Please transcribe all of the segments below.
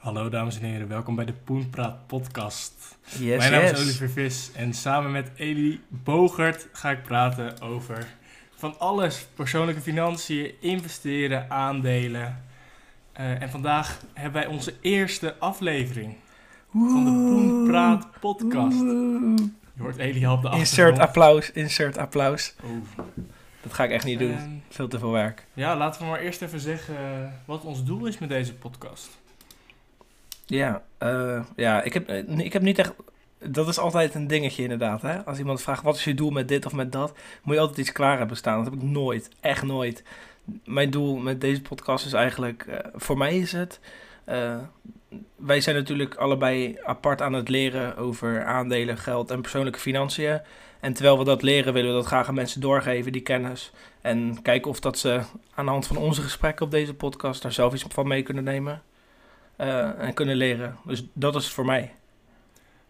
Hallo dames en heren, welkom bij de Poenpraat podcast. Yes, Mijn naam yes. is Oliver Vis en samen met Elie Bogert ga ik praten over van alles. Persoonlijke financiën, investeren, aandelen. Eh, en vandaag hebben wij onze eerste aflevering van de Poenpraat podcast. Je hoort Elie al op de Insert achtergrond. applaus, insert applaus. Dat ga ik echt niet doen. Ehm, Veel te veel werk. ja, laten we maar eerst even zeggen wat ons doel is met deze podcast. Ja, eh, ja ik, heb, eh, ik heb niet echt... Dat is altijd een dingetje inderdaad. Hè? Als iemand vraagt wat is je doel met dit of met dat, moet je altijd iets klaar hebben staan. Dat heb ik nooit, echt nooit. Mijn doel met deze podcast is eigenlijk, eh, voor mij is het... wij zijn natuurlijk allebei apart aan het leren over aandelen, geld en persoonlijke financiën. En terwijl we dat leren, willen we dat graag aan mensen doorgeven, die kennis. En kijken of dat ze aan de hand van onze gesprekken op deze podcast daar zelf iets van mee kunnen nemen. Eh, en kunnen leren. Dus dat is voor mij.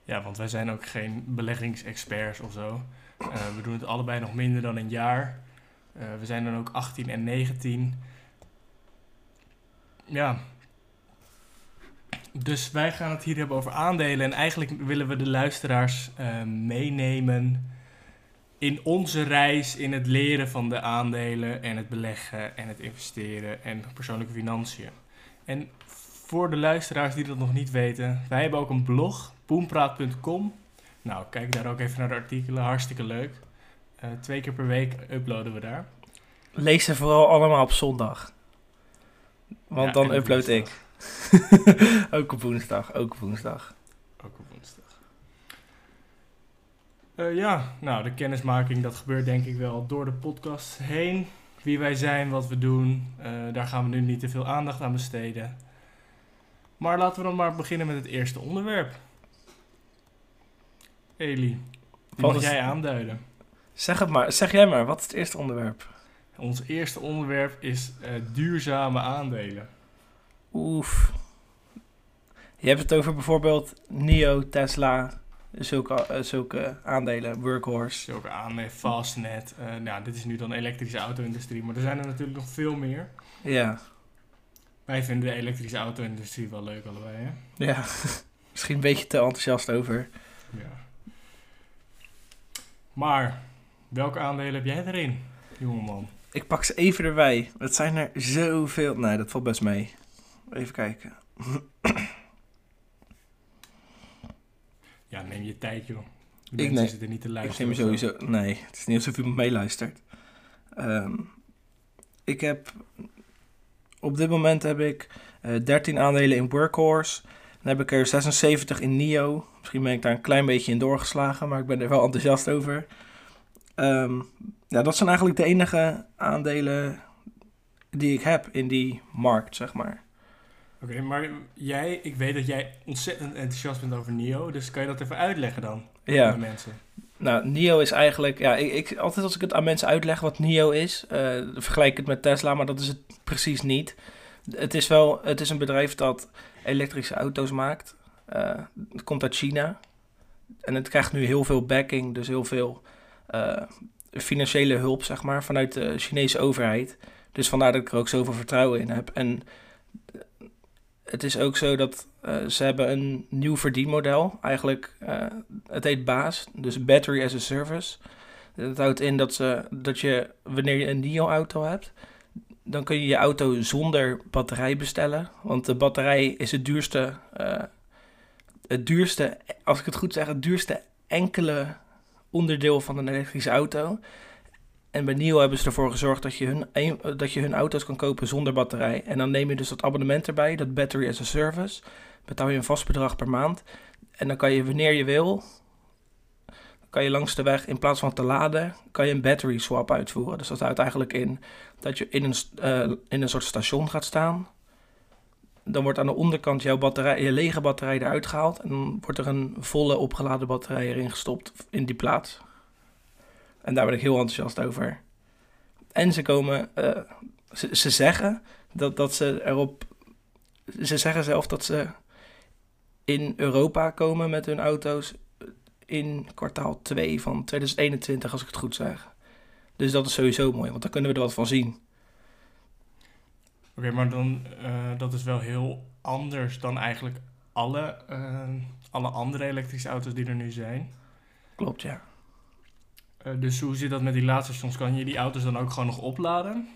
Ja, want wij zijn ook geen beleggingsexperts of zo. Eh, we doen het allebei nog minder dan een jaar. Eh, we zijn dan ook 18 en 19. Ja. Dus wij gaan het hier hebben over aandelen. En eigenlijk willen we de luisteraars meenemen in onze reis in het leren van de aandelen en het beleggen en het investeren en persoonlijke financiën. En voor de luisteraars die dat nog niet weten, wij hebben ook een blog, poenpraat.com. Nou, kijk daar ook even naar de artikelen, hartstikke leuk. Eh, twee keer per week uploaden we daar. Lees ze vooral allemaal op zondag. Want Ja, dan upload woensdag. ik. ook op woensdag, ook op woensdag. Ook op woensdag. Eh, ja, nou, de kennismaking, dat gebeurt denk ik wel door de podcast heen. Wie wij zijn, wat we doen, eh, daar gaan we nu niet te veel aandacht aan besteden. Maar laten we dan maar beginnen met het eerste onderwerp. Eli, Wat mag jij aanduiden. Zeg het maar, zeg jij maar, wat is het eerste onderwerp? Ons eerste onderwerp is eh, duurzame aandelen. Oef. Je hebt het over bijvoorbeeld NIO, Tesla, zulke, eh, zulke aandelen, workhorse. Zulke aandelen, Fastnet. eh nou, dit is nu dan elektrische auto-industrie, maar er zijn er natuurlijk nog veel meer. Ja, Wij vinden de elektrische auto-industrie wel leuk allebei, hè? ja. Misschien een beetje te enthousiast over. Ja. Maar, welke aandelen heb jij erin, jongeman? Ik pak ze even erbij. Het zijn er zoveel. Nee, dat valt best mee. Even kijken. Ja, neem je tijd, joh. De Ik neem- zitten niet te Ik luisteren. neem of zo. sowieso. Nee, het is niet alsof iemand meeluistert. Ehm, ik heb. Op dit moment heb ik eh 13 aandelen in Workhorse. Dan heb ik er 76 in NIO. Misschien ben ik daar een klein beetje in doorgeslagen, maar ik ben er wel enthousiast over. Ehm, ja, dat zijn eigenlijk de enige aandelen die ik heb in die markt, zeg maar. Oké, maar jij, ik weet dat jij ontzettend enthousiast bent over NIO, dus kan je dat even uitleggen dan Ja. aan de mensen? Nou, NIO is eigenlijk, ja, ik, ik, altijd als ik het aan mensen uitleg wat NIO is, eh, vergelijk ik het met Tesla, maar dat is het precies niet. Het is wel, het is een bedrijf dat elektrische auto's maakt. Eh, het komt uit China. En het krijgt nu heel veel backing, dus heel veel eh, financiële hulp, zeg maar, vanuit de Chinese overheid. Dus vandaar dat ik er ook zoveel vertrouwen in heb. En het is ook zo dat eh, ze hebben een nieuw verdienmodel. Eigenlijk, eh, het heet BAS, dus Battery as a Service. Dat houdt in dat, ze, dat je, wanneer je een NIO-auto hebt, dan kun je je auto zonder batterij bestellen. Want de batterij is het duurste, eh, het duurste, als ik het goed zeg, het duurste enkele onderdeel van een elektrische auto. En bij NIO hebben ze ervoor gezorgd dat je, hun, dat je hun auto's kan kopen zonder batterij. En dan neem je dus dat abonnement erbij, dat Battery as a Service. Betaal je een vast bedrag per maand. En dan kan je wanneer je wil, kan je langs de weg in plaats van te laden, kan je een battery swap uitvoeren. Dus dat houdt eigenlijk in dat je in een, eh, in een soort station gaat staan. Dan wordt aan de onderkant jouw batterij, je lege batterij eruit gehaald. En dan wordt er een volle opgeladen batterij erin gestopt in die plaats. En daar ben ik heel enthousiast over. En ze komen, eh, ze, ze zeggen dat, dat ze erop, ze zeggen zelf dat ze in Europa komen met hun auto's in kwartaal 2 van 2021, als ik het goed zeg. Dus dat is sowieso mooi, want dan kunnen we er wat van zien. Oké, maar dan, eh, dat is wel heel anders dan eigenlijk alle, eh, alle andere elektrische auto's die er nu zijn. Klopt, ja. Eh, dus hoe zit dat met die laadstations? Kan je die auto's dan ook gewoon nog opladen?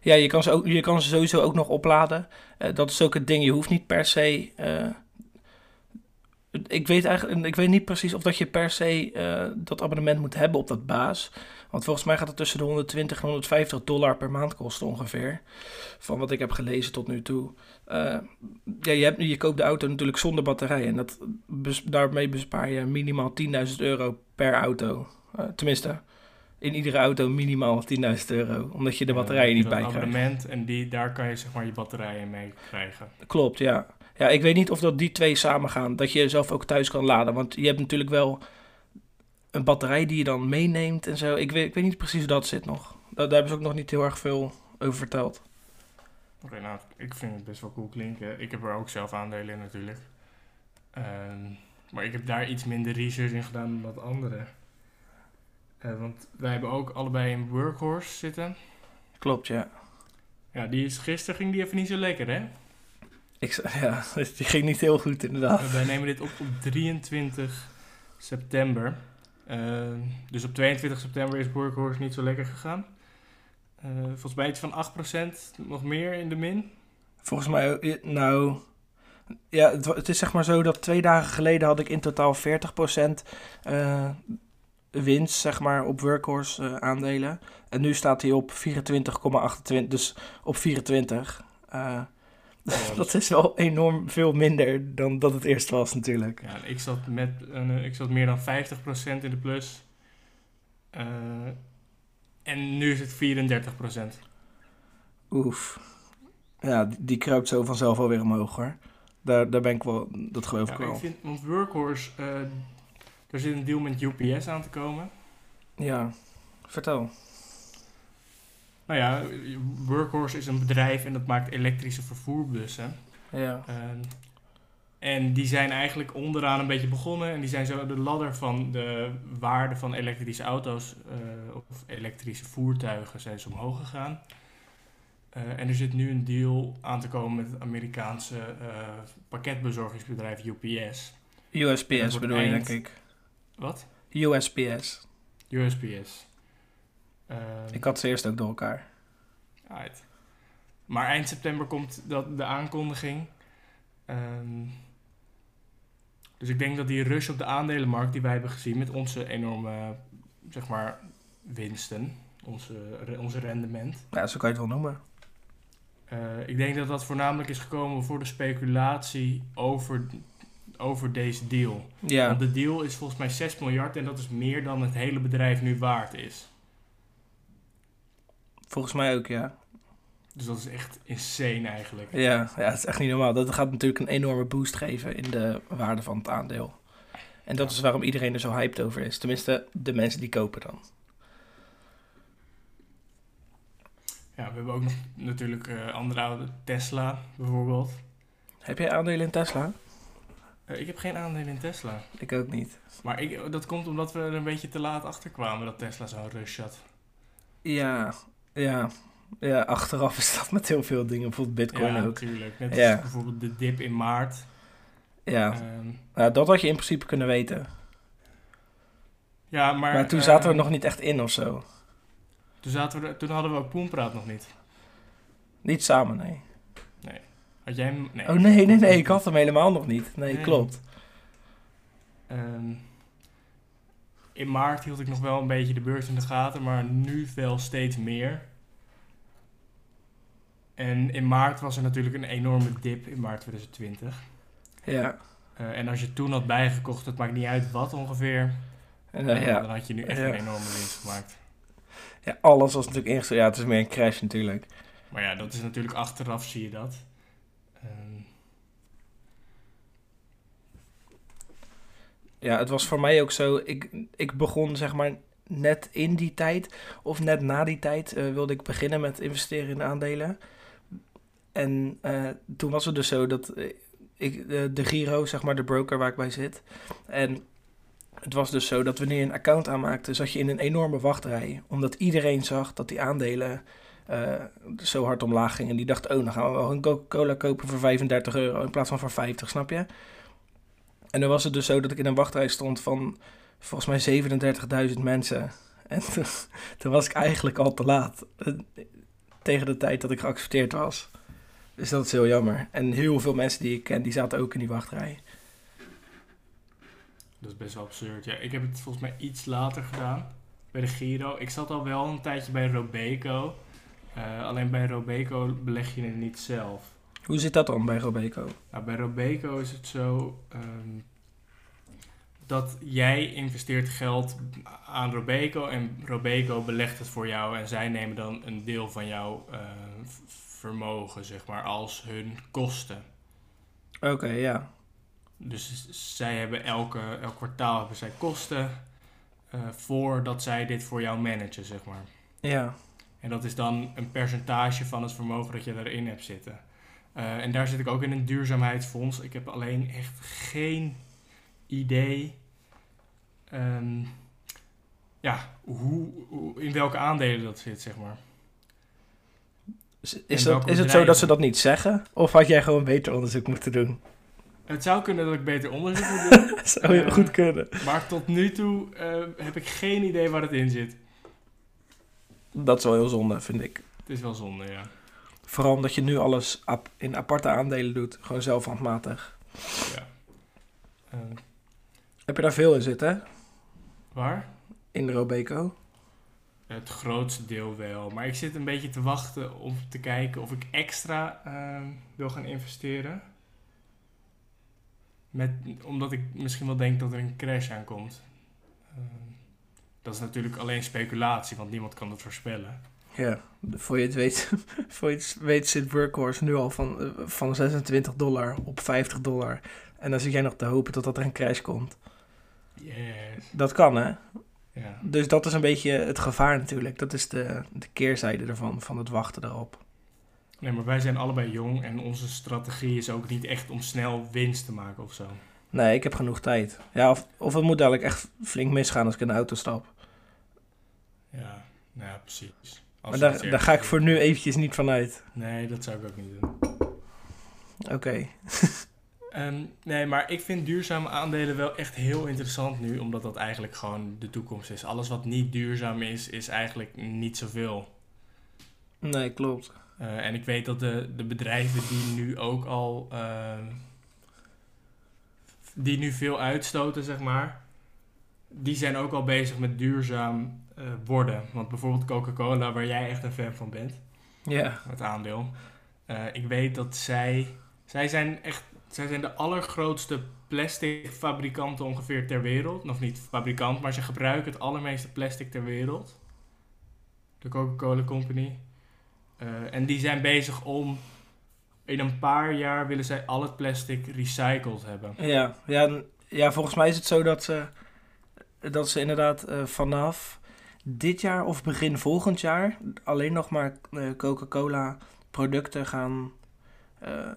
Ja, je kan ze, ook, je kan ze sowieso ook nog opladen. Eh, dat is ook het ding. Je hoeft niet per se. eh, ik, weet eigenlijk, ik weet niet precies of dat je per se dat abonnement moet hebben op dat baas. Want volgens mij gaat het tussen de 120 en 150 dollar per maand kosten ongeveer. Van wat ik heb gelezen tot nu toe. Ja, je, hebt, je koopt de auto natuurlijk zonder batterij. En dat, daarmee bespaar je minimaal 10.000 euro per auto. Eh, tenminste, in iedere auto minimaal 10.000 euro. Omdat je de batterijen niet bij krijgt. abonnement en die, daar kan je zeg maar je batterijen mee krijgen. Klopt, ja. Ja, ik weet niet of dat die twee samen gaan. Dat je zelf ook thuis kan laden. Want je hebt natuurlijk wel een batterij die je dan meeneemt en zo. Ik weet, ik weet niet precies hoe dat zit nog. Daar, daar hebben ze ook nog niet heel erg veel over verteld. Oké, nou, ik vind het best wel cool klinken. Ik heb er ook zelf aandelen in natuurlijk. Ehm, maar ik heb daar iets minder research in gedaan dan dat andere. Eh, want wij hebben ook allebei een workhorse zitten. Klopt, ja. Ja, die is, gisteren ging die even niet zo lekker, hè? Ik, ja, die ging niet heel goed inderdaad. Uh, wij nemen dit op op 23 september. Ehm, dus op 22 september is Workhorse niet zo lekker gegaan. Eh, volgens mij iets van 8%, nog meer in de min. Volgens mij, nou... Ja, het, is zeg maar zo dat twee dagen geleden had ik in totaal 40% eh winst, zeg maar, op Workhorse eh, aandelen. En nu staat hij op 24,28, dus op 24. Eh, dat is wel enorm veel minder dan dat het eerst was natuurlijk. Ja, ik zat, met, een, ik zat meer dan 50% in de plus. Eh, en nu is het 34%. Oef. Ja, die, die kruipt zo vanzelf alweer omhoog hoor. Daar, daar ben ik wel, dat geloof ik wel. ik vind, want Workhorse, eh, er zit een deal met UPS aan te komen. Ja, vertel. Nou ja, Workhorse is een bedrijf en dat maakt elektrische vervoerbussen. Ja. Ehm, en die zijn eigenlijk onderaan een beetje begonnen. En die zijn zo de ladder van de waarde van elektrische auto's eh, of elektrische voertuigen zijn ze omhoog gegaan. Eh, en er zit nu een deal aan te komen met het Amerikaanse eh, pakketbezorgingsbedrijf UPS. USPS bedoel je, denk ik. Wat? USPS. USPS. Ehm, Ik had ze eerst ook door elkaar. Right. Maar eind september komt dat, de aankondiging. Ehm, dus ik denk dat die rush op de aandelenmarkt die wij hebben gezien met onze enorme, zeg maar, winsten, onze, onze rendement. Ja, zo kan je het wel noemen. eh, ik denk dat dat voornamelijk is gekomen voor de speculatie over, over deze deal. Ja, Want de deal is volgens mij 6 miljard en dat is meer dan het hele bedrijf nu waard is. volgens mij ook, ja. Dus dat is echt insane eigenlijk. Ja, ja, het is echt niet normaal. Dat gaat natuurlijk een enorme boost geven in de waarde van het aandeel. En dat is waarom iedereen er zo hyped over is. Tenminste, de mensen die kopen dan. Ja, we hebben ook nog natuurlijk eh, andere oude Tesla bijvoorbeeld. Heb jij aandelen in Tesla? Eh, ik heb geen aandelen in Tesla. Ik ook niet. Maar ik, dat komt omdat we er een beetje te laat achter kwamen dat Tesla zo'n rush had. Ja, ja. Ja, achteraf is dat met heel veel dingen. Bijvoorbeeld Bitcoin ja, ook. natuurlijk. Net Ja. bijvoorbeeld de dip in maart. Ja, Ehm, nou, dat had je in principe kunnen weten. ja, maar... Maar toen zaten we ehm, nog niet echt in of zo. Toen, zaten we er, toen hadden we ook Poenpraat nog niet. Niet samen, nee. Had jij hem? Nee. Oh nee, nee, nee. Ik had hem helemaal nog niet. Nee, Nee. klopt. Ehm, in maart hield ik nog wel een beetje de beurs in de gaten, maar nu wel steeds meer. En in maart was er natuurlijk een enorme dip in maart 2020. Ja. Eh, en als je toen had bijgekocht, het maakt niet uit wat ongeveer, eh, eh, ja. dan had je nu echt Ja. een enorme winst gemaakt. ja, alles was natuurlijk ingesteld. Ja, het is meer een crash natuurlijk. Maar ja, dat is natuurlijk achteraf zie je dat. Ehm, Ja, het was voor mij ook zo. Ik, ik begon zeg maar net in die tijd of net na die tijd eh, wilde ik beginnen met investeren in aandelen. En eh, toen was het dus zo dat eh, ik eh, de Giro, zeg maar de broker waar ik bij zit. En het was dus zo dat wanneer je een account aanmaakte, zat je in een enorme wachtrij. Omdat iedereen zag dat die aandelen zo hard omlaag ging. En die dacht, oh, dan gaan we wel een Coca-Cola kopen voor 35 euro in plaats van voor 50, snap je? En dan was het dus zo dat ik in een wachtrij stond van volgens mij 37.000 mensen. En toen, toen was ik eigenlijk al te laat. eh, Tegen de tijd dat ik geaccepteerd was. Dus dat is heel jammer. En heel veel mensen die ik ken, die zaten ook in die wachtrij. Dat is best wel absurd. Ja, ik heb het volgens mij iets later gedaan. Bij de Giro. Ik zat al wel een tijdje bij Robeco. Eh, alleen bij Robeco beleg je het niet zelf. Hoe zit dat dan bij Robeco? Nou, bij Robeco is het zo ehm, dat jij investeert geld aan Robeco en Robeco belegt het voor jou en zij nemen dan een deel van jouw eh, v- vermogen, zeg maar, als hun kosten. Oké, ja. Dus zij hebben elke, elk kwartaal hebben zij kosten eh, voordat zij dit voor jou managen, zeg maar. Ja, En dat is dan een percentage van het vermogen dat je daarin hebt zitten. Eh, en daar zit ik ook in een duurzaamheidsfonds. Ik heb alleen echt geen idee ehm, ja, hoe, hoe, in welke aandelen dat zit, zeg maar. is, dat, is het zo dat ze dat niet zeggen? Of had jij gewoon beter onderzoek moeten doen? Het zou kunnen dat ik beter onderzoek moet doen. Zou heel Eh, goed kunnen. maar tot nu toe eh, heb ik geen idee waar het in zit. Dat is wel heel zonde, vind ik. Het is wel zonde, ja. Vooral omdat je nu alles ap- in aparte aandelen doet. Gewoon zelf handmatig. ja. Eh, Heb je daar veel in zitten? waar? In de Robeco? Het grootste deel wel. Maar ik zit een beetje te wachten om te kijken of ik extra ehm, wil gaan investeren. Met, omdat ik misschien wel denk dat er een crash aankomt. Ehm, dat is natuurlijk alleen speculatie, want niemand kan dat voorspellen. Ja, voor je het weet, voor je het weet zit Workhorse nu al van, eh, van 26 dollar op 50 dollar. En dan zit jij nog te hopen totdat er een crash komt. Yes. Dat kan, hè? Ja. Dus dat is een beetje het gevaar natuurlijk. Dat is de, de keerzijde ervan, van het wachten erop. Nee, maar wij zijn allebei jong en onze strategie is ook niet echt om snel winst te maken of zo. Nee, ik heb genoeg tijd. Ja, of, of het moet dadelijk echt flink misgaan als ik in de auto stap. Ja, nou precies. Als maar daar, ga ik voor nu eventjes niet van uit. Nee, dat zou ik ook niet doen. Oké. Ehm, nee, maar ik vind duurzame aandelen wel echt heel interessant nu, omdat dat eigenlijk gewoon de toekomst is. Alles wat niet duurzaam is, is eigenlijk niet zoveel. Nee, klopt. Eh, en ik weet dat de, de bedrijven die nu ook al, ehm, die nu veel uitstoten, zeg maar, die zijn ook al bezig met duurzaam eh, worden. Want bijvoorbeeld Coca-Cola, waar jij echt een fan van bent, Ja. het aandeel. Eh, ik weet dat zij, zij zijn echt, zij zijn de allergrootste plasticfabrikanten ongeveer ter wereld. Nog niet fabrikant, maar ze gebruiken het allermeeste plastic ter wereld. De Coca-Cola Company. Eh, en die zijn bezig om, in een paar jaar willen zij al het plastic recycled hebben. Ja, ja, ja, volgens mij is het zo dat ze, dat ze inderdaad vanaf dit jaar of begin volgend jaar alleen nog maar eh, Coca-Cola producten gaan, eh,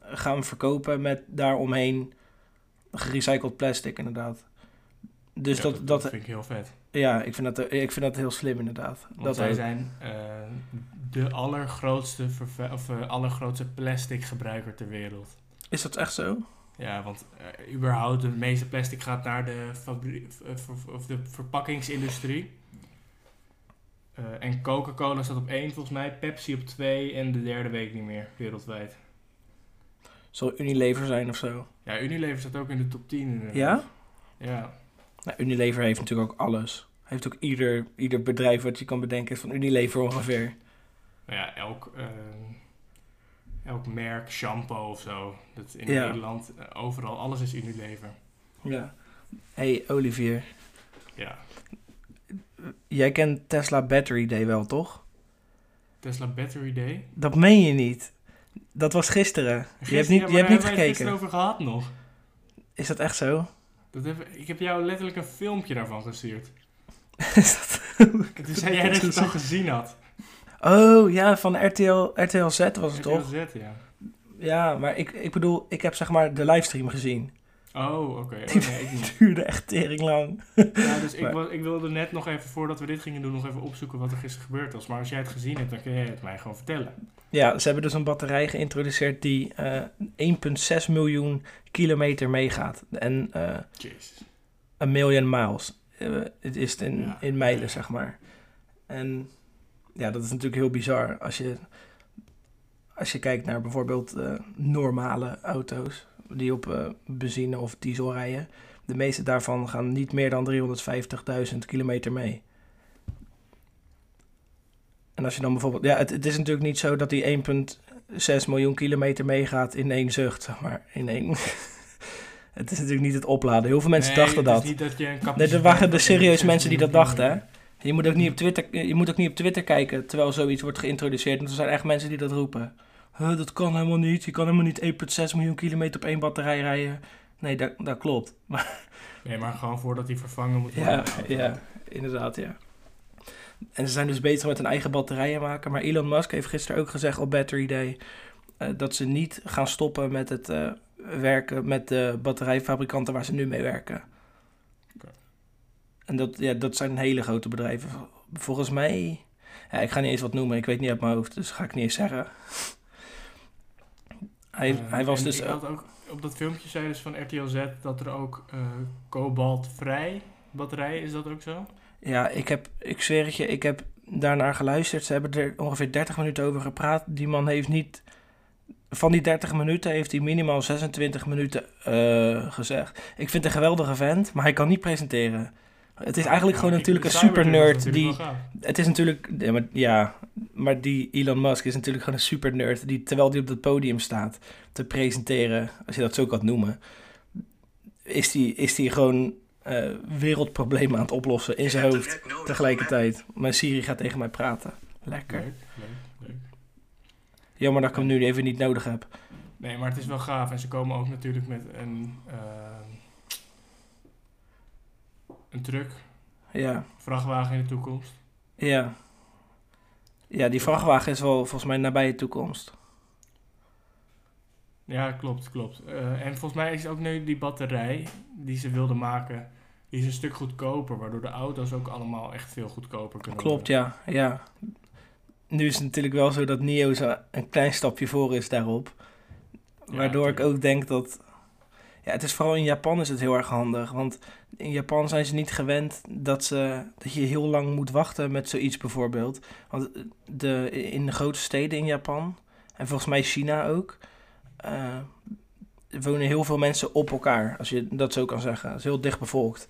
gaan verkopen met daaromheen gerecycled plastic inderdaad. Dus Ja, dat, dat, vind ik heel vet. ja, ik vind dat, ik vind dat heel slim inderdaad. Want dat zij ook. zijn eh, de allergrootste, of, eh, allergrootste plastic gebruiker ter wereld. Is dat echt zo? Ja, want eh, überhaupt de meeste plastic gaat naar de, eh, of de verpakkingsindustrie. Eh, en Coca-Cola staat op één volgens mij, Pepsi op twee en de derde weet ik niet meer wereldwijd. Zal Unilever zijn of zo? Ja, Unilever staat ook in de top 10 inderdaad. Ja? Ja, Nou, Unilever heeft natuurlijk ook alles. Heeft ook ieder, ieder bedrijf wat je kan bedenken is van Unilever ongeveer. nou ja, elk, eh, elk merk, shampoo of zo. Dat in Ja. Nederland, eh, overal, alles is Unilever. Ja. hey, Olivier. Ja, Jij kent Tesla Battery Day wel, toch? Tesla Battery Day. Dat meen je niet. Dat was gisteren. je hebt Gisteren- niet, ja, je hebt niet daar hebben het gekeken. gisteren over gehad nog. Is dat echt zo? Dat heb, ik heb jou letterlijk een filmpje daarvan gestuurd. Is dat... En toen zei jij dat je het al gezien had. Oh, ja, van RTL, RTL Z was het toch? RTL Z, ja. Ja, maar ik, ik bedoel, ik heb zeg maar de livestream gezien. Oh, oké. Oh, nee, ik niet. duurde echt tering lang. Ja, dus ik, Maar- wa- ik wilde net nog even, voordat we dit gingen doen, nog even opzoeken wat er gisteren gebeurd was. Maar als jij het gezien hebt, dan kun jij het mij gewoon vertellen. Ja, ze hebben dus een batterij geïntroduceerd die eh 1,6 miljoen kilometer meegaat. En eh Jezus. een million miles. Eh, het is het in, Ja. in mijlen, zeg maar. En ja, dat is natuurlijk heel bizar. Als je, als je kijkt naar bijvoorbeeld eh, normale auto's die op eh, benzine of diesel rijden. De meeste daarvan gaan niet meer dan 350.000 kilometer mee. En als je dan bijvoorbeeld... Ja, het, het is natuurlijk niet zo dat die 1,6 miljoen kilometer meegaat in één zucht, zeg maar. In één... het is natuurlijk niet het opladen. Heel veel mensen Nee, dachten is dat. niet dat je een Nee, er waren er serieus 1,6 mensen die dat dachten, hè? Je moet, ook niet op Twitter, je moet ook niet op Twitter kijken terwijl zoiets wordt geïntroduceerd. Want er zijn echt mensen die dat roepen. Huh, dat kan helemaal niet. Je kan helemaal niet 1,6 miljoen kilometer op één batterij rijden. Nee, dat, dat klopt. Nee, maar gewoon voordat die vervangen moet worden. Ja, ja, inderdaad, ja. En ze zijn dus bezig met een eigen batterijen maken. Maar Elon Musk heeft gisteren ook gezegd op Battery Day... eh, dat ze niet gaan stoppen met het eh, werken met de batterijfabrikanten waar ze nu mee werken. Oké. En dat, ja, dat zijn hele grote bedrijven. Volgens mij... Ja, ik ga niet eens wat noemen, ik weet niet uit mijn hoofd, dus ga ik niet eens zeggen. Hij, Eh, hij was dus... ook, op dat filmpje zei dus van RTL Z dat er ook eh kobaltvrij batterijen, is dat ook zo? Ja, ik heb, ik zweer het je, ik heb daarnaar geluisterd. Ze hebben er ongeveer 30 minuten over gepraat. Die man heeft niet. Van die 30 minuten heeft hij minimaal 26 minuten eh, gezegd. Ik vind het een geweldige vent, maar hij kan niet presenteren. Het is eigenlijk gewoon natuurlijk een super nerd. Die, het is natuurlijk. Ja maar, ja, maar die Elon Musk is natuurlijk gewoon een super nerd. Die terwijl hij op dat podium staat te presenteren, als je dat zo kan noemen, is die, is die gewoon eh, wereldproblemen aan het oplossen in zijn hoofd. Tegelijkertijd. Mijn Siri gaat tegen mij praten. Lekker. Leuk, leuk, leuk. Jammer dat ik hem nu even niet nodig heb. Nee, maar het is wel gaaf. En ze komen ook natuurlijk met een, ehm, een truck, Ja, vrachtwagen in de toekomst. ja. Ja, die vrachtwagen is wel volgens mij nabije toekomst. Ja, klopt, klopt. Eh, en volgens mij is ook nu die batterij die ze wilden maken, die is een stuk goedkoper, waardoor de auto's ook allemaal echt veel goedkoper kunnen Klopt, worden. ja. ja. Nu is het natuurlijk wel zo dat NIO een klein stapje voor is daarop. Ja, Waardoor ik ook denk dat... Ja, het is vooral in Japan is het heel erg handig. Want in Japan zijn ze niet gewend dat, ze, dat je heel lang moet wachten met zoiets bijvoorbeeld. Want de, in de grote steden in Japan, en volgens mij China ook... eh, wonen heel veel mensen op elkaar, als je dat zo kan zeggen. Het is heel dicht bevolkt.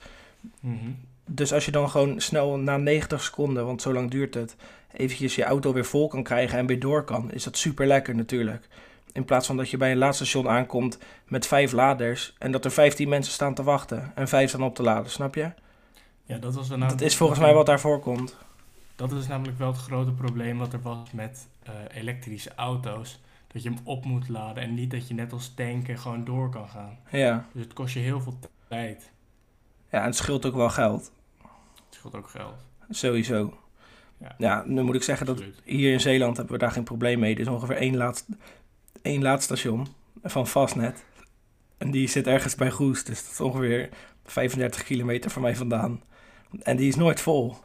Mhm. Dus als je dan gewoon snel na 90 seconden, want zo lang duurt het, eventjes je auto weer vol kan krijgen en weer door kan, is dat super lekker natuurlijk. In plaats van dat je bij een laadstation aankomt met vijf laders en dat er 15 mensen staan te wachten en vijf staan op te laden, snap je? Ja, dat was wel Dat is volgens mij wat daar voorkomt. Dat is namelijk wel het grote probleem wat er was met eh, elektrische auto's. Dat je hem op moet laden en niet dat je net als tanken gewoon door kan gaan. Ja. Dus het kost je heel veel tijd. ja, en het scheelt ook wel geld, Het scheelt ook geld. sowieso. Ja. Ja, nu moet ik zeggen dat Absoluut. hier in Zeeland hebben we daar geen probleem mee. Er is ongeveer één, laad, één laadstation van Fastnet. En die zit ergens bij Goes, dus dat is ongeveer 35 kilometer van mij vandaan. En die is nooit vol.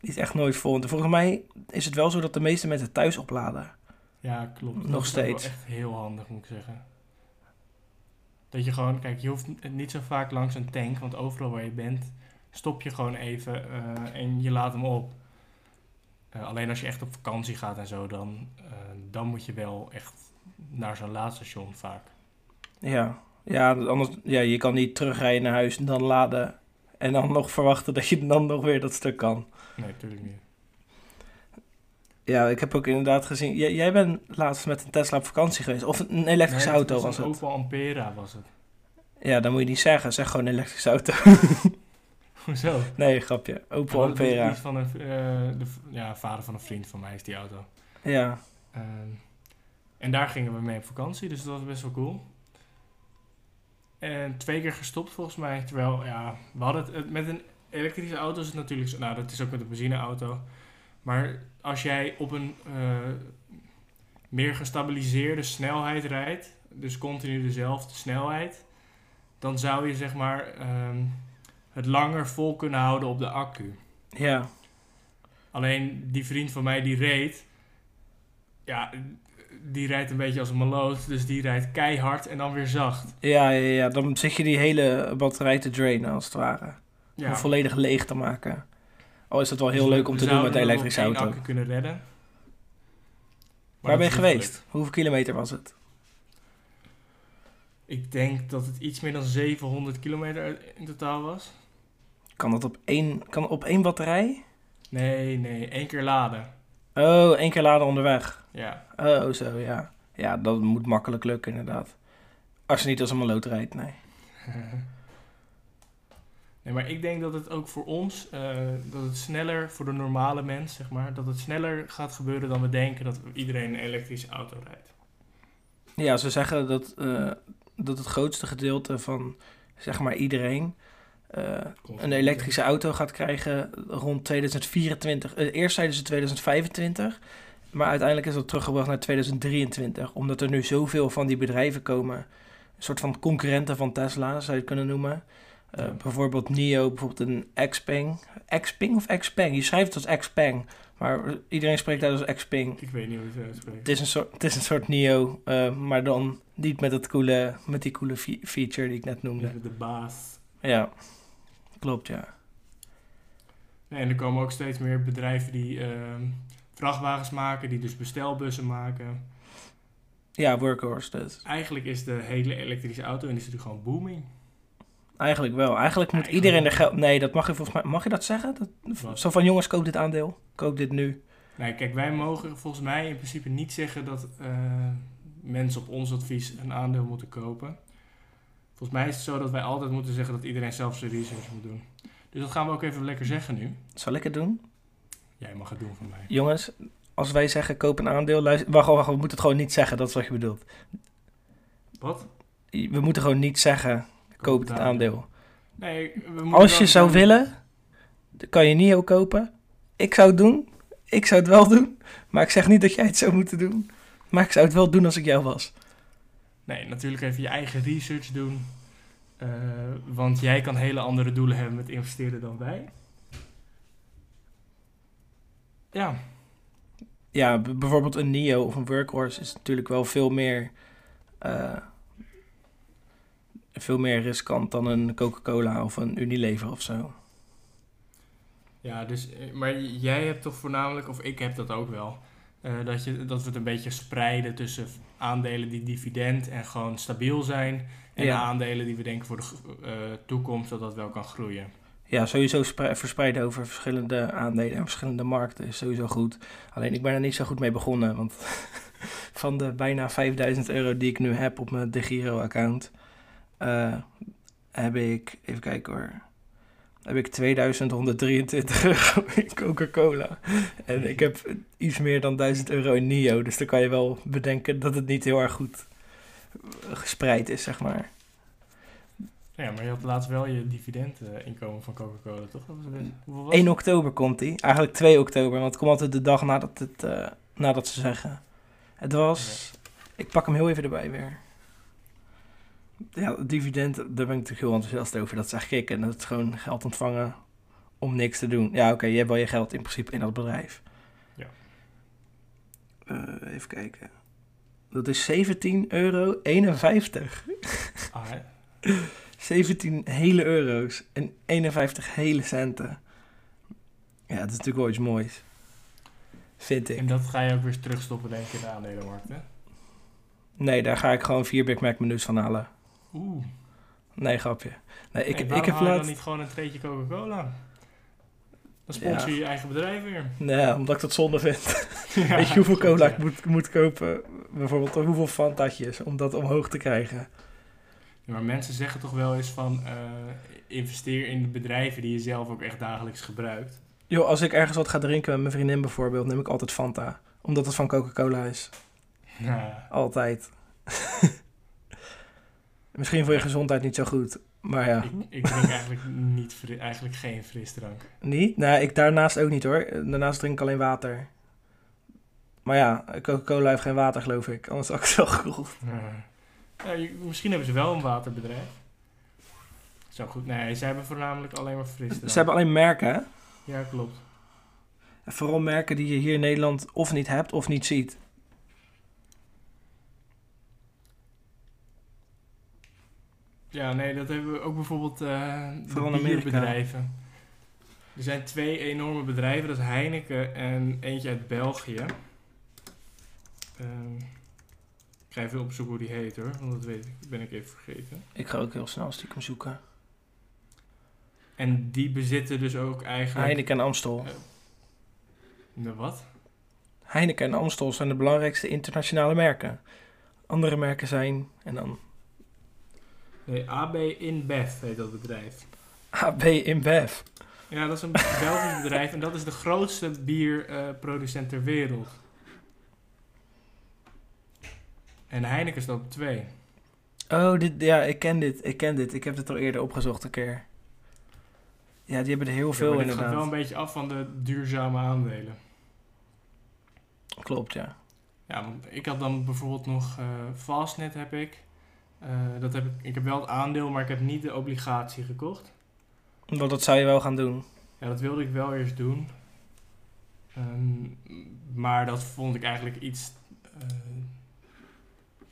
Die is echt nooit vol. En volgens mij is het wel zo dat de meeste mensen thuis opladen. Ja, klopt. Nog dat is steeds. echt heel handig, moet ik zeggen. Dat je gewoon, kijk, je hoeft niet zo vaak langs een tank, want overal waar je bent, stop je gewoon even eh, en je laat hem op. Eh, alleen als je echt op vakantie gaat en zo, dan, eh, dan moet je wel echt naar zo'n laadstation vaak. Ja, ja, anders, ja, je kan niet terugrijden naar huis en dan laden. En dan nog verwachten dat je dan nog weer dat stuk kan. Nee, natuurlijk niet. Ja, ik heb ook inderdaad gezien. Jij, jij bent laatst met een Tesla op vakantie geweest. Of een elektrische Nee, auto was het. Opel Ampera was het. Ja, dat moet je niet zeggen. Zeg gewoon een elektrische auto. Hoezo? nee, grapje. Opel Oh, Die Ampera. is van een, eh, de ja, vader van een vriend van mij is die auto. Ja, Ehm, en daar gingen we mee op vakantie, dus dat was best wel cool. En twee keer gestopt volgens mij. Terwijl, ja, we hadden het, het- met een elektrische auto is het natuurlijk zo. Nou, dat is ook met een benzineauto. Maar als jij op een eh, meer gestabiliseerde snelheid rijdt, dus continu dezelfde snelheid, dan zou je zeg maar ehm, het langer vol kunnen houden op de accu. Ja, Alleen die vriend van mij die reed, ja, die rijdt een beetje als een maloot, dus die rijdt keihard en dan weer zacht. ja, ja, ja, dan zit je die hele batterij te drainen als het ware. Ja. Om volledig leeg te maken. Al is het wel heel Dus leuk om te doen met nog elektrische auto. accu kunnen redden. Maar Waar dat ben je geweest? Hoeveel kilometer was het? Ik denk dat het iets meer dan 700 kilometer in totaal was. Kan dat op één, kan op één batterij? Nee, nee, één keer laden. Oh, één keer laden onderweg. Ja. Oh, zo, ja. Ja, dat moet makkelijk lukken, inderdaad. Als je niet als een maloot rijdt, nee. Nee, maar ik denk dat het ook voor ons, eh, dat het sneller, voor de normale mens, zeg maar, dat het sneller gaat gebeuren dan we denken dat iedereen een elektrische auto rijdt. Ja, ze zeggen dat, eh, dat het grootste gedeelte van, zeg maar, iedereen eh, een elektrische auto gaat krijgen rond 2024. Eh, eerst zeiden ze 2025, maar uiteindelijk is dat teruggebracht naar 2023. Omdat er nu zoveel van die bedrijven komen, een soort van concurrenten van Tesla, zou je het kunnen noemen. Eh, Ja. Bijvoorbeeld NIO, bijvoorbeeld een Xpeng. Xpeng of Xpeng? Je schrijft het als Xpeng, maar iedereen spreekt dat als Xpeng. Ik weet niet hoe het uitspreekt. Het is een soort, het is een soort Nio, eh, maar dan niet met, het coole, met die coole fe- feature die ik net noemde. De baas. Ja, klopt ja. Nee, en er komen ook steeds meer bedrijven die ehm, vrachtwagens maken, die dus bestelbussen maken. Ja, workhorse dus. Eigenlijk is de hele elektrische auto-industrie gewoon booming. Eigenlijk wel. Eigenlijk moet Eigenlijk iedereen er geld... Nee, dat mag je volgens mij... Mag je dat zeggen? Dat, Wat? zo van jongens, koop dit aandeel. Koop dit nu. Nee, kijk, wij mogen volgens mij in principe niet zeggen dat eh, mensen op ons advies een aandeel moeten kopen. Volgens mij is het zo dat wij altijd moeten zeggen dat iedereen zelf zijn research moet doen. Dus dat gaan we ook even lekker zeggen nu. Zal ik het doen? Jij mag het doen van mij. Jongens, als wij zeggen koop een aandeel... Luister, wacht, wacht, we moeten het gewoon niet zeggen. Dat is wat je bedoelt. Wat? We moeten gewoon niet zeggen koop het aandeel. Nee, we moeten Als je zou willen, dan kan je NIO kopen. Ik zou het doen. Ik zou het wel doen. Maar ik zeg niet dat jij het zou moeten doen. Maar ik zou het wel doen als ik jou was. Nee, natuurlijk even je eigen research doen. Eh, want jij kan hele andere doelen hebben met investeren dan wij. Ja, Ja, bijvoorbeeld een NIO of een Workhorse is natuurlijk wel veel meer... eh, veel meer riskant dan een Coca-Cola of een Unilever of zo. ja dus, eh, maar jij hebt toch voornamelijk, of ik heb dat ook wel, eh, dat, je, dat we het een beetje spreiden tussen aandelen die dividend en gewoon stabiel zijn. En Ja. de aandelen die we denken voor de eh, toekomst dat dat wel kan groeien. Ja, sowieso spre- verspreiden over verschillende aandelen en verschillende markten is sowieso goed. Alleen ik ben er niet zo goed mee begonnen, want van de bijna 5000 euro die ik nu heb op mijn De Giro account, eh, heb ik, even kijken hoor, heb ik 2123 euro in Coca-Cola. En ik heb iets meer dan 1000 euro in NIO, dus dan kan je wel bedenken dat het niet heel erg goed gespreid is, zeg maar. Ja, maar je had laatst wel je dividendinkomen van Coca-Cola, toch? Dat was best- hoeveel was 1 het? oktober komt hij. Eigenlijk 2 oktober, want het komt altijd de dag nadat, het, eh, nadat ze zeggen. Het was... Ik pak hem heel even erbij weer. Ja, dividend, daar ben ik natuurlijk heel enthousiast over. Dat zeg ik. En dat is gewoon geld ontvangen om niks te doen. Ja, oké, je hebt wel je geld in principe in dat bedrijf. Ja. Eh, even kijken. Dat is 17,51 euro. Ah, hè? 17 hele euro's en 51 hele centen. Ja, dat is natuurlijk wel iets moois. Vind ik. En dat ga je ook weer terugstoppen, denk ik, in de aandelenmarkt, hè? Nee, daar ga ik gewoon vier Big Mac menus van halen. Oeh. Nee, grapje. Nee, ik, Nee, ik heb haal je dan niet gewoon een treetje Coca-Cola? Dan sponsor je je eigen bedrijf weer. Nee, omdat ik dat zonde vind. Ja, Weet je hoeveel cola ja. ik moet, moet kopen? Bijvoorbeeld hoeveel fantatjes om dat omhoog te krijgen. Ja, maar mensen zeggen toch wel eens van... eh, investeer in de bedrijven die je zelf ook echt dagelijks gebruikt. Joh, als ik ergens wat ga drinken met mijn vriendin bijvoorbeeld, neem ik altijd Fanta. Omdat het van Coca-Cola is. Ja. Altijd. Misschien voor je gezondheid niet zo goed. Maar ja, Ik, ik drink eigenlijk, niet eigenlijk geen frisdrank. niet? Nou, ik daarnaast ook niet hoor. Daarnaast drink ik alleen water. Maar ja, Coca-Cola heeft geen water geloof ik. Anders had ik het wel gekoeld. Ja. Misschien hebben ze wel een waterbedrijf. Zo goed. Nee, ze hebben voornamelijk alleen maar frisdrank. Ze hebben alleen merken, hè? Ja, klopt. En Vooral merken die je hier in Nederland of niet hebt of niet ziet. Ja, nee, dat hebben we ook bijvoorbeeld eh Vooral de bierbedrijven. Er zijn twee enorme bedrijven, dat is Heineken en eentje uit België. Ehm, ik ga even opzoeken hoe die heet hoor, want dat weet ik, ben ik even vergeten. Ik ga ook heel snel stiekem zoeken. En die bezitten dus ook eigenlijk... Heineken en Amstel. De wat? Heineken en Amstel zijn de belangrijkste internationale merken. Andere merken zijn, en dan Nee, AB InBev heet dat bedrijf. AB InBev. Ja, dat is een Belgisch bedrijf en dat is de grootste bierproducent ter wereld. En Heineken staat op twee. Oh, dit, ja, ik ken dit, ik ken dit. Ik heb dit al eerder opgezocht een keer. Ja, die hebben er heel Ja, veel dit inderdaad. gaat wel een beetje af van de duurzame aandelen. Klopt, ja. Ja, want ik had dan bijvoorbeeld nog eh, Fastnet heb ik. Eh, dat heb ik. Ik heb wel het aandeel, maar ik heb niet de obligatie gekocht. Want dat zou je wel gaan doen. Ja, dat wilde ik wel eerst doen. Ehm, maar dat vond ik eigenlijk iets eh,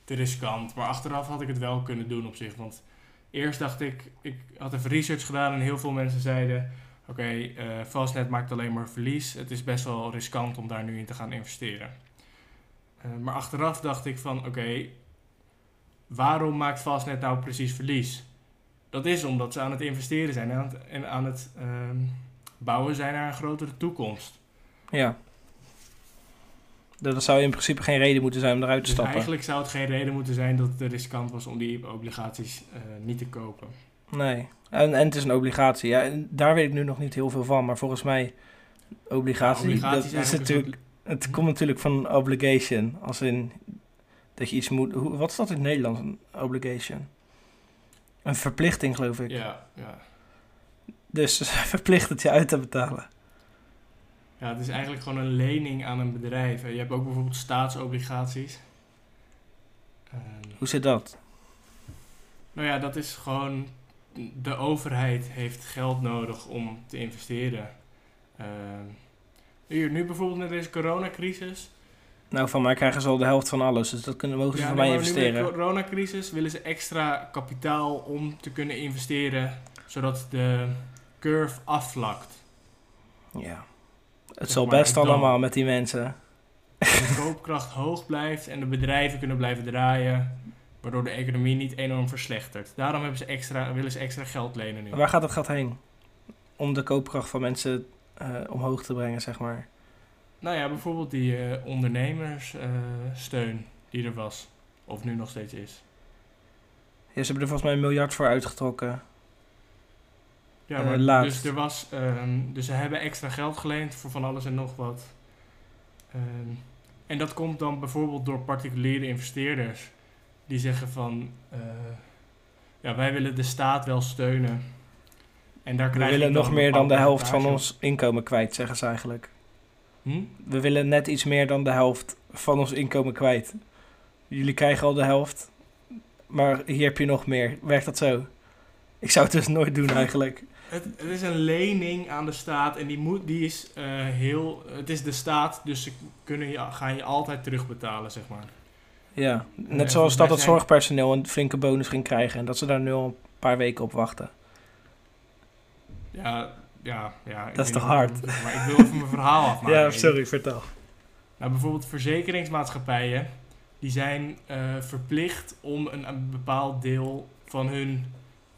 te riskant. Maar achteraf had ik het wel kunnen doen op zich. Want eerst dacht ik, ik had even research gedaan en heel veel mensen zeiden... Oké, eh Fastnet maakt alleen maar verlies. Het is best wel riskant om daar nu in te gaan investeren. Maar achteraf dacht ik van, oké, waarom maakt Fastnet nou precies verlies? Dat is omdat ze aan het investeren zijn en aan het, en aan het ehm, bouwen zijn naar een grotere toekomst. Ja. Dat zou in principe geen reden moeten zijn om eruit te Dus stappen. eigenlijk zou het geen reden moeten zijn dat het riskant was om die obligaties eh, niet te kopen. Nee. En, en het is een obligatie. Ja, en daar weet ik nu nog niet heel veel van. Maar volgens mij, obligatie, Obligaties dat is natuurlijk, het komt natuurlijk van obligation. Als in dat je iets moet... Hoe, wat is dat in het Nederlands, een obligation? Een verplichting, geloof ik. Ja, ja. Dus ze verplicht het je uit te betalen. ja, het is eigenlijk gewoon een lening aan een bedrijf. Je hebt ook bijvoorbeeld staatsobligaties. Hoe zit dat? nou ja, dat is gewoon... De overheid heeft geld nodig om te investeren. Ehm, hier, nu bijvoorbeeld met deze coronacrisis... Nou, van mij krijgen ze al de helft van alles. Dus dat kunnen mogen ze Ja, van mij investeren. de coronacrisis willen ze extra kapitaal om te kunnen investeren, zodat de curve afvlakt. Ja. Het Zeg zal best allemaal met die mensen. De koopkracht hoog blijft en de bedrijven kunnen blijven draaien, waardoor de economie niet enorm verslechtert. Daarom hebben ze extra, willen ze extra geld lenen nu. Waar gaat het geld heen? Om de koopkracht van mensen eh, omhoog te brengen, zeg maar. Nou ja, bijvoorbeeld die eh ondernemerssteun die er was, of nu nog steeds is. Ja, ze hebben er volgens mij een miljard voor uitgetrokken. Ja, Eh, maar dus er was, ehm, dus ze hebben extra geld geleend voor van alles en nog wat. Ehm, en dat komt dan bijvoorbeeld door particuliere investeerders die zeggen van, eh, ja, wij willen de staat wel steunen. En daar We willen nog meer dan de helft van ons inkomen kwijt, zeggen ze eigenlijk. Hm? We willen net iets meer dan de helft van ons inkomen kwijt. Jullie krijgen al de helft, maar hier heb je nog meer. Werkt dat zo? Ik zou het dus nooit doen eigenlijk. Het, het is een lening aan de staat en die, moet, die is eh, heel, het is de staat, dus ze kunnen je, gaan je altijd terugbetalen, zeg maar. Ja, net zoals dat het zijn- zorgpersoneel een flinke bonus ging krijgen. En dat ze daar nu al een paar weken op wachten. Ja, ja, ja. Dat is toch hard? wat Maar ik wil even mijn verhaal afmaken. vertel. Nou, bijvoorbeeld verzekeringsmaatschappijen, die zijn eh, verplicht om een, een bepaald deel van hun,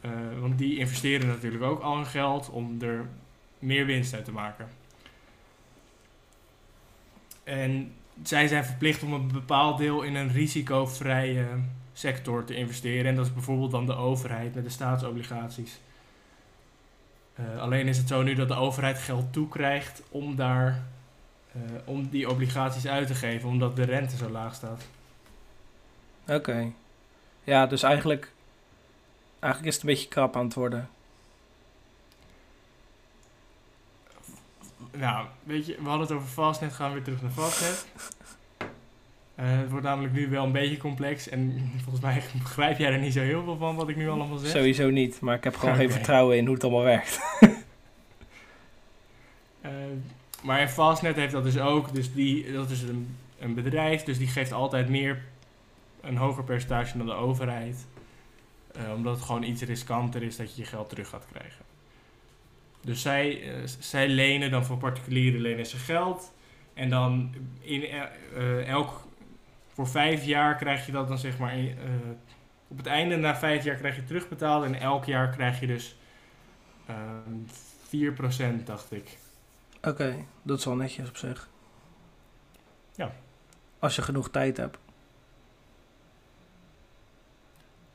eh, want die investeren natuurlijk ook al hun geld om er meer winst uit te maken. En zij zijn verplicht om een bepaald deel in een risicovrije sector te investeren. En dat is bijvoorbeeld dan de overheid met de staatsobligaties. Eh, alleen is het zo nu dat de overheid geld toekrijgt om daar eh, om die obligaties uit te geven, omdat de rente zo laag staat. Oké. Ja, dus eigenlijk, eigenlijk is het een beetje krap aan het worden. Nou, weet je, we hadden het over Fastnet, gaan we weer terug naar Fastnet. Eh, het wordt namelijk nu wel een beetje complex en volgens mij begrijp jij er niet zo heel veel van wat ik nu allemaal zeg. Sowieso niet, maar ik heb gewoon geen vertrouwen in hoe het allemaal werkt. Eh, maar in Fastnet heeft dat dus ook, dus die, dat is een, een bedrijf, dus die geeft altijd meer, een hoger percentage dan de overheid. Eh, omdat het gewoon iets riskanter is dat je je geld terug gaat krijgen. Dus zij, zij lenen dan voor particulieren lenen ze geld. En dan in el- elk, voor vijf jaar krijg je dat dan zeg maar, eh, op het einde na vijf jaar krijg je terugbetaald. En elk jaar krijg je dus ehm 4% dacht ik. Oké, dat is wel netjes op zich. Ja. Als je genoeg tijd hebt.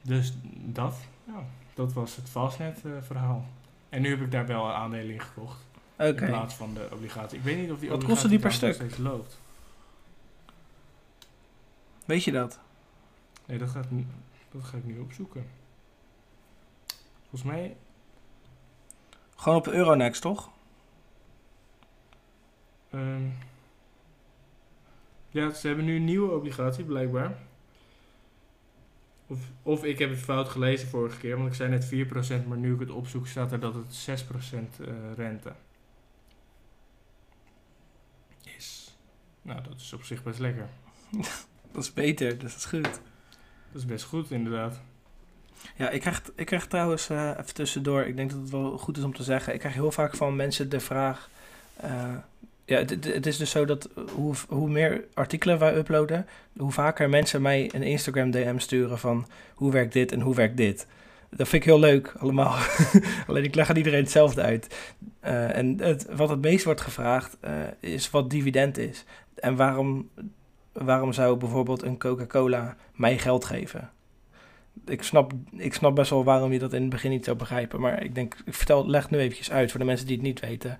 Dus dat, ja, dat was het Fastnet eh, verhaal. En nu heb ik daar wel aandelen in gekocht. Oké. In plaats van de obligatie. Ik weet niet of die Wat kostte die per stuk? steeds loopt. Weet je dat? Nee, dat, gaat, nu- dat ga ik nu opzoeken. Volgens mij, Gewoon op Euronext, toch? ehm, ja, ze hebben nu een nieuwe obligatie blijkbaar. Of, of ik heb het fout gelezen vorige keer, want ik zei net 4%, maar nu ik het opzoek staat er dat het 6% eh, rente is. Nou, dat is op zich best lekker. Dat is beter, dus dat is goed. Dat is best goed, inderdaad. Ja, ik krijg, ik krijg trouwens, eh, even tussendoor, ik denk dat het wel goed is om te zeggen. Ik krijg heel vaak van mensen de vraag. eh, ja, het, is dus zo dat hoe, hoe meer artikelen wij uploaden, hoe vaker mensen mij een Instagram DM sturen van hoe werkt dit en hoe werkt dit. Dat vind ik heel leuk, allemaal. Alleen ik leg aan iedereen hetzelfde uit. Eh, en het, wat het meest wordt gevraagd eh, is wat dividend is. En waarom, waarom zou bijvoorbeeld een Coca-Cola mij geld geven? ik snap, ik snap best wel waarom je dat in het begin niet zou begrijpen. Maar ik denk, ik vertel, leg nu eventjes uit voor de mensen die het niet weten.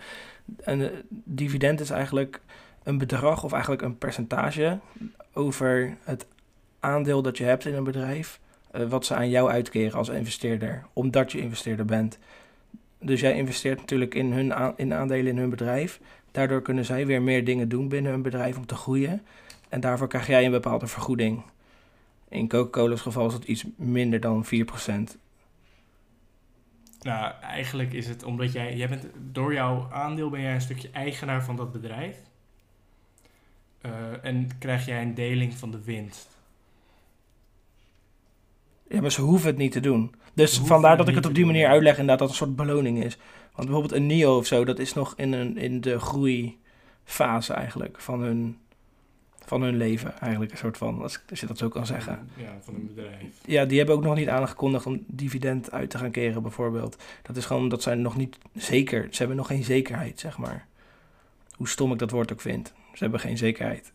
Een dividend is eigenlijk een bedrag of eigenlijk een percentage over het aandeel dat je hebt in een bedrijf. eh, wat ze aan jou uitkeren als investeerder, omdat je investeerder bent. Dus jij investeert natuurlijk in, hun in aandelen in hun bedrijf. Daardoor kunnen zij weer meer dingen doen binnen hun bedrijf om te groeien. En daarvoor krijg jij een bepaalde vergoeding. In Coca-Cola's geval is het iets minder dan 4%. Nou, eigenlijk is het omdat jij, jij bent, door jouw aandeel ben jij een stukje eigenaar van dat bedrijf. Eh, en krijg jij een deling van de winst. Ja, maar ze hoeven het niet te doen. Dus vandaar dat ik het op die manier uitleg inderdaad dat het een soort beloning is. Want bijvoorbeeld een NIO of zo, dat is nog in, een, in de groeifase eigenlijk van hun, van hun leven. Eigenlijk een soort van, als, als je dat zo kan zeggen. Ja, van een bedrijf. Ja, die hebben ook nog niet aangekondigd om dividend uit te gaan keren bijvoorbeeld. Dat is gewoon omdat zij nog niet zeker, ze hebben nog geen zekerheid, zeg maar. Hoe stom ik dat woord ook vind. Ze hebben geen zekerheid.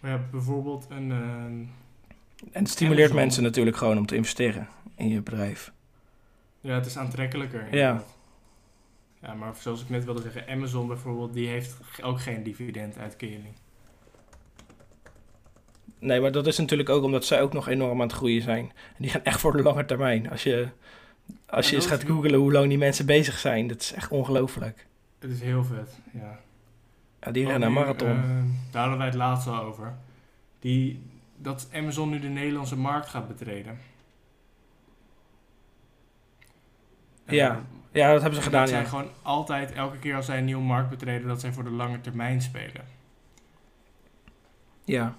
Maar ja, bijvoorbeeld een... eh, En het stimuleert Amazon. mensen natuurlijk gewoon om te investeren in je bedrijf. ja, het is aantrekkelijker. Ja. Ja, maar zoals ik net wilde zeggen, Amazon bijvoorbeeld, die heeft ook geen dividenduitkering. Nee, maar dat is natuurlijk ook omdat zij ook nog enorm aan het groeien zijn. En die gaan echt voor de lange termijn. Als je, als je eens gaat googlen hoe lang die mensen bezig zijn, dat is echt ongelooflijk. Het is heel vet, ja. Ja, die rennen een nu, marathon. eh, daar hadden wij het laatst al over. Die, dat Amazon nu de Nederlandse markt gaat betreden. Ja, ja, dat hebben ze gedaan, dat zij ja. gewoon altijd, elke keer als zij een nieuwe markt betreden, dat zij voor de lange termijn spelen. Ja.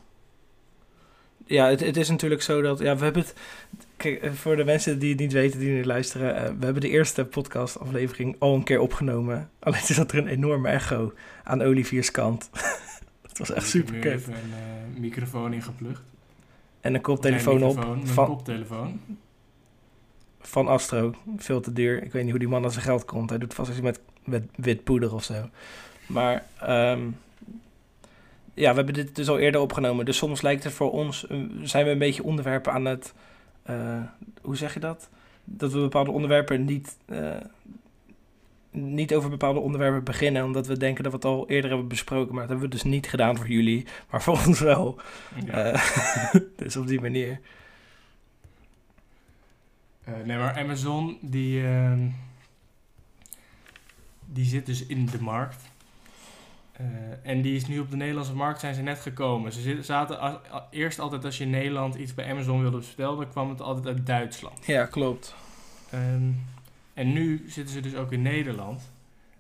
Ja, het, het is natuurlijk zo dat... Ja, we hebben het... Kijk, eh, voor de mensen die het niet weten, die nu luisteren... eh, we hebben de eerste podcastaflevering al een keer opgenomen. Alleen zat er een enorme echo aan Olivier's kant. dat was echt Dus ik super heb even een eh, microfoon ingeplucht. En een koptelefoon op Een van, koptelefoon. van Astro. Veel te duur. Ik weet niet hoe die man aan zijn geld komt. Hij doet vast iets met, met wit poeder of zo. Maar ehm, ja, we hebben dit dus al eerder opgenomen. Dus soms lijkt het voor ons... eh, zijn we een beetje onderwerpen aan het... eh, hoe zeg je dat? Dat we bepaalde onderwerpen niet... eh, niet over bepaalde onderwerpen beginnen, omdat we denken dat we het al eerder hebben besproken. Maar dat hebben we dus niet gedaan voor jullie, maar voor ons wel. Ja. Dus op die manier. Nee, maar Amazon, die, ehm, die zit dus in de markt. Eh, en die is nu op de Nederlandse markt zijn ze net gekomen. Ze zaten a- a- eerst altijd als je in Nederland iets bij Amazon wilde bestellen, dan kwam het altijd uit Duitsland. Ja, klopt. Ehm, en nu zitten ze dus ook in Nederland.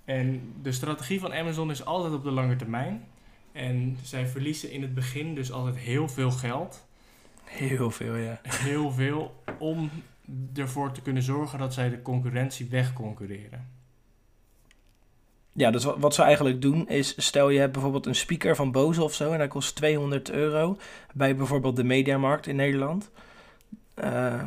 En de strategie van Amazon is altijd op de lange termijn. En zij verliezen in het begin dus altijd heel veel geld. Heel veel, ja. Heel veel om ervoor te kunnen zorgen dat zij de concurrentie wegconcurreren. Ja, dus wat, wat ze eigenlijk doen is, stel je hebt bijvoorbeeld een speaker van Bose of zo en dat kost 200 euro bij bijvoorbeeld de Mediamarkt in Nederland. Eh,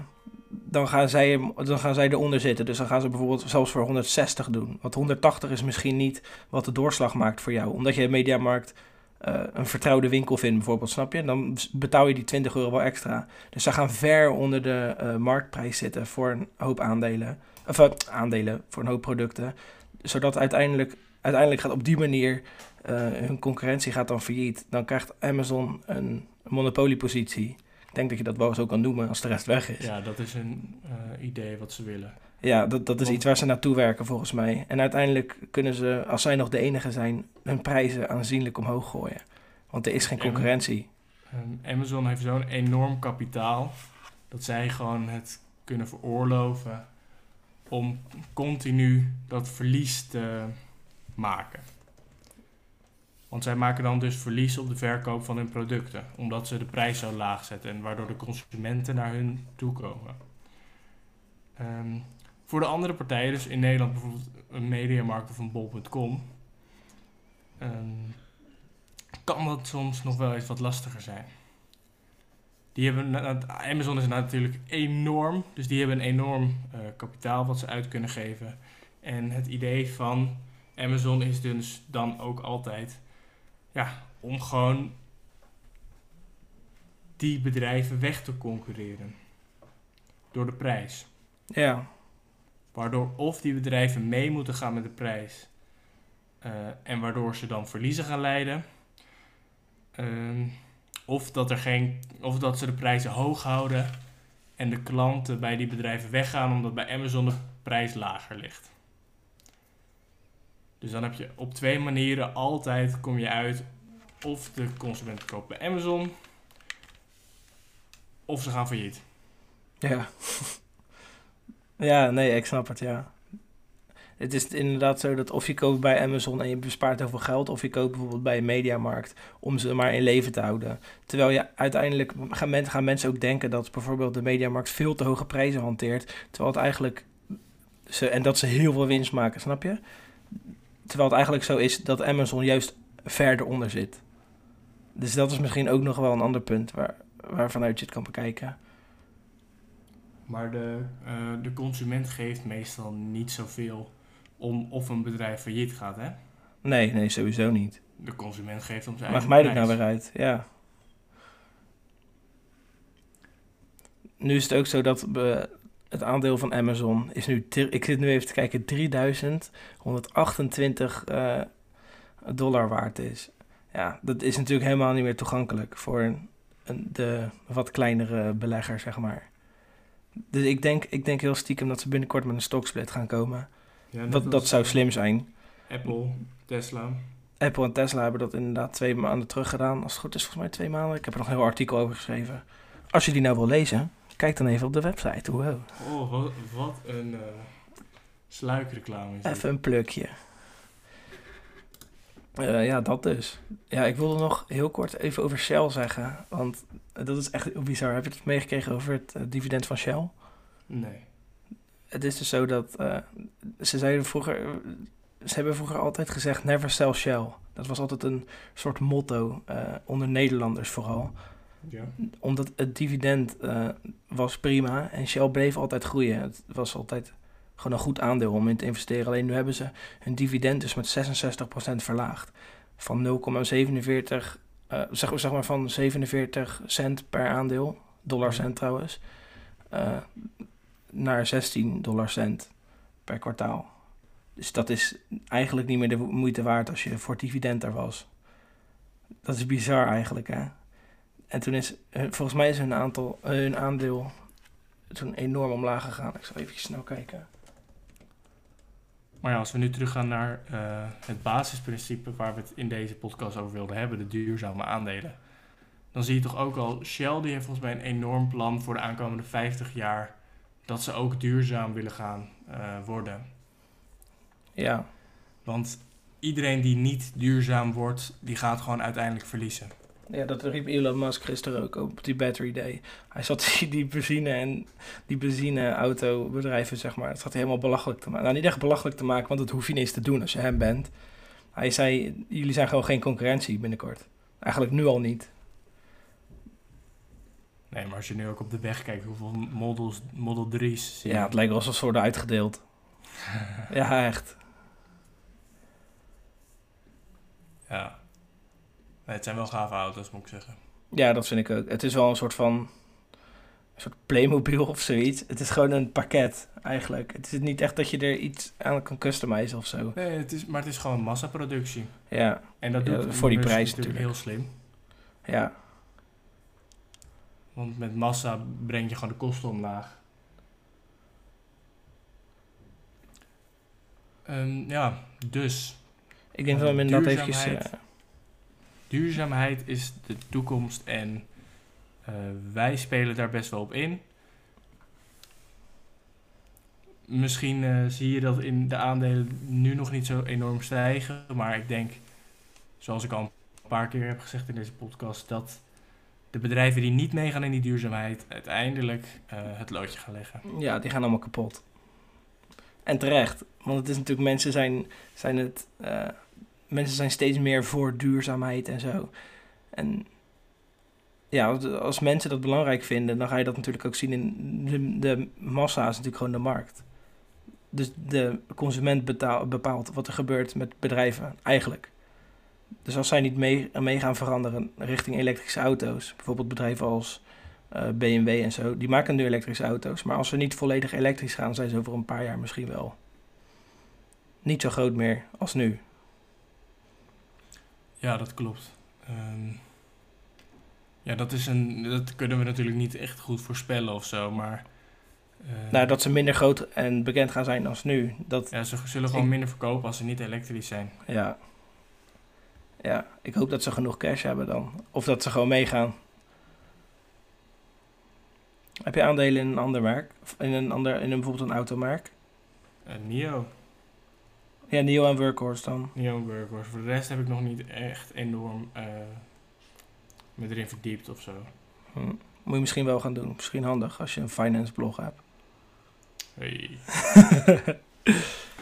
dan, gaan zij, dan gaan zij eronder zitten. Dus dan gaan ze bijvoorbeeld zelfs voor 160 doen. Want 180 is misschien niet wat de doorslag maakt voor jou. Omdat je Mediamarkt eh, een vertrouwde winkel vindt bijvoorbeeld, snap je? Dan betaal je die 20 euro wel extra. Dus ze gaan ver onder de eh, marktprijs zitten voor een hoop aandelen. Of aandelen, voor een hoop producten zodat uiteindelijk, uiteindelijk gaat op die manier eh, hun concurrentie gaat dan failliet. Dan krijgt Amazon een monopoliepositie. Ik denk dat je dat wel zo kan noemen als de rest weg is. Ja, Ja, dat is een eh, idee wat ze willen. dat, dat is iets waar ze naartoe werken volgens mij. En uiteindelijk kunnen ze, als zij nog de enige zijn, hun prijzen aanzienlijk omhoog gooien. Want er is geen Ja. concurrentie. Amazon heeft zo'n enorm kapitaal dat zij gewoon het kunnen veroorloven om continu dat verlies te maken. Want zij maken dan dus verlies op de verkoop van hun producten, omdat ze de prijs zo laag zetten en waardoor de consumenten naar hun toe komen. Ehm, voor de andere partijen, dus in Nederland bijvoorbeeld een mediamarkt of een bol.com, ehm, kan dat soms nog wel eens wat lastiger zijn. Die hebben, Amazon is natuurlijk enorm, dus die hebben een enorm eh, kapitaal wat ze uit kunnen geven. En het idee van Amazon is dus dan ook altijd ja, om gewoon die bedrijven weg te concurreren door de prijs. Ja, Waardoor of die bedrijven mee moeten gaan met de prijs. eh, en waardoor ze dan verliezen gaan leiden. Ehm, of, dat er geen, of dat ze de prijzen hoog houden. En de klanten bij die bedrijven weggaan omdat bij Amazon de prijs lager ligt. Dus dan heb je op twee manieren altijd kom je uit of de consument koopt bij Amazon. Of ze gaan failliet. ja. ja, nee, ik snap het, ja. Het is inderdaad zo dat of je koopt bij Amazon en je bespaart heel veel geld, of je koopt bijvoorbeeld bij een mediamarkt om ze maar in leven te houden. Terwijl je uiteindelijk gaan, men, gaan mensen ook denken dat bijvoorbeeld de mediamarkt veel te hoge prijzen hanteert, terwijl het eigenlijk ze, en dat ze heel veel winst maken, snap je? Terwijl het eigenlijk zo is dat Amazon juist verder onder zit. Dus dat is misschien ook nog wel een ander punt waar, waarvanuit je het kan bekijken. Maar de, eh, de consument geeft meestal niet zoveel om of een bedrijf failliet gaat, hè? Nee, nee, sowieso niet. De consument geeft om zijn Maakt eigen mij dat nou weer uit, ja. Nu is het ook zo dat we, het aandeel van Amazon is nu... Ik zit nu even te kijken, 3128 eh, dollar waard is. Ja, dat is natuurlijk helemaal niet meer toegankelijk voor een, een- de wat kleinere belegger, zeg maar. Dus ik denk, ik denk heel stiekem dat ze binnenkort met een stocksplit gaan komen. Ja, Dat, dat zou slim zijn. Apple, Tesla. Apple en Tesla hebben dat inderdaad twee maanden terug gedaan. Als het goed is, volgens mij twee maanden. Ik heb er nog een heel artikel over geschreven. Als je die nou wil lezen, kijk dan even op de website. Wow. Oh, wat, wat een eh sluikreclame is dit. Even een plukje. Eh, ja, dat dus. Ja, ik wilde nog heel kort even over Shell zeggen. Want dat is echt bizar. Heb je het meegekregen over het eh, dividend van Shell? Nee. Het is dus zo dat eh, ze zeiden vroeger, ze hebben vroeger altijd gezegd never sell Shell. Dat was altijd een soort motto eh, onder Nederlanders vooral. Ja. Omdat het dividend eh, was prima en Shell bleef altijd groeien. Het was altijd gewoon een goed aandeel om in te investeren. Alleen nu hebben ze hun dividend dus met 66% verlaagd. Van 0,47, eh, zeg, zeg maar van 47 cent per aandeel, dollar cent trouwens, naar 16 dollar cent per kwartaal. Dus dat is eigenlijk niet meer de moeite waard als je voor dividend er was. Dat is bizar eigenlijk, hè? En toen is, eh, volgens mij is hun, aantal, eh, hun aandeel toen enorm omlaag gegaan. Ik zal even snel kijken. Maar ja, als we nu teruggaan naar eh, het basisprincipe waar we het in deze podcast over wilden hebben, de duurzame aandelen. Dan zie je toch ook al, Shell die heeft volgens mij een enorm plan voor de aankomende 50 jaar dat ze ook duurzaam willen gaan eh, worden. Ja, Want iedereen die niet duurzaam wordt, die gaat gewoon uiteindelijk verliezen. Ja, dat riep Elon Musk gisteren ook op die Battery Day. Hij zat die, die benzine en die benzineautobedrijven, zeg maar, dat zat hij helemaal belachelijk te maken. Nou, niet echt belachelijk te maken, want dat hoef je niet eens te doen als je hem bent. Hij zei, jullie zijn gewoon geen concurrentie binnenkort. Eigenlijk nu al niet. Nee, maar als je nu ook op de weg kijkt, hoeveel Models, Model 3's zie je. Ja, het lijkt wel alsof ze worden uitgedeeld. Ja, echt. Ja. Nee, het zijn wel gave auto's, moet ik zeggen. Ja, dat vind ik ook. Het is wel een soort van, een soort Playmobil of zoiets. Het is gewoon een pakket, eigenlijk. Het is niet echt dat je er iets aan kan customizen of zo. Nee, het is, maar het is gewoon massaproductie. Ja, En dat Ja, doet voor die prijs natuurlijk heel slim. ja. Want met massa breng je gewoon de kosten omlaag. Ehm, ja, dus Ik denk dat we hem inderdaad eventjes... Duurzaamheid. eh, duurzaamheid is de toekomst en eh, wij spelen daar best wel op in. Misschien eh, zie je dat in de aandelen nu nog niet zo enorm stijgen, maar ik denk, zoals ik al een paar keer heb gezegd in deze podcast, dat de bedrijven die niet meegaan in die duurzaamheid uiteindelijk eh, het loodje gaan leggen. Ja, die gaan allemaal kapot. En terecht. Want het is natuurlijk, mensen zijn, zijn het. eh, mensen zijn steeds meer voor duurzaamheid en zo. En ja, als- mensen dat belangrijk vinden, dan ga je dat natuurlijk ook zien in de, de massa is natuurlijk gewoon de markt. Dus de consument bepaalt wat er gebeurt met bedrijven, eigenlijk. Dus als zij niet mee, mee gaan veranderen richting elektrische auto's, bijvoorbeeld bedrijven als eh, BMW en zo, die maken nu elektrische auto's. Maar als ze niet volledig elektrisch gaan, zijn ze over een paar jaar misschien wel niet zo groot meer als nu. Ja, dat klopt. Ehm, ja, dat, is een, dat kunnen we natuurlijk niet echt goed voorspellen of zo, maar... eh, Nou, dat ze minder groot en bekend gaan zijn als nu. Dat, Ja, ze zullen gewoon minder verkopen als ze niet elektrisch zijn. ja. Ja, ik hoop dat ze genoeg cash hebben dan. Of dat ze gewoon meegaan. Heb je aandelen in een ander merk? In een ander, in een, bijvoorbeeld een automerk? Eh NIO, Ja, NIO en Workhorse dan. NIO Burgers. Voor de rest heb ik nog niet echt enorm eh me erin verdiept of zo. Hm. Moet je misschien wel gaan doen. Misschien handig als je een finance blog hebt. Hey.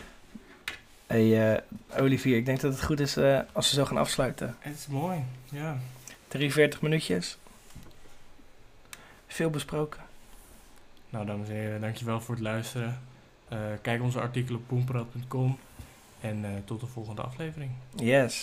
Hey, eh, Olivier, ik denk dat het goed is eh, als we zo gaan afsluiten. Het is mooi, ja. 43 minuutjes. Veel besproken. Nou, dames en heren, dankjewel voor het luisteren. Eh, kijk onze artikelen op poenpraat.com en tot de volgende aflevering. Yes.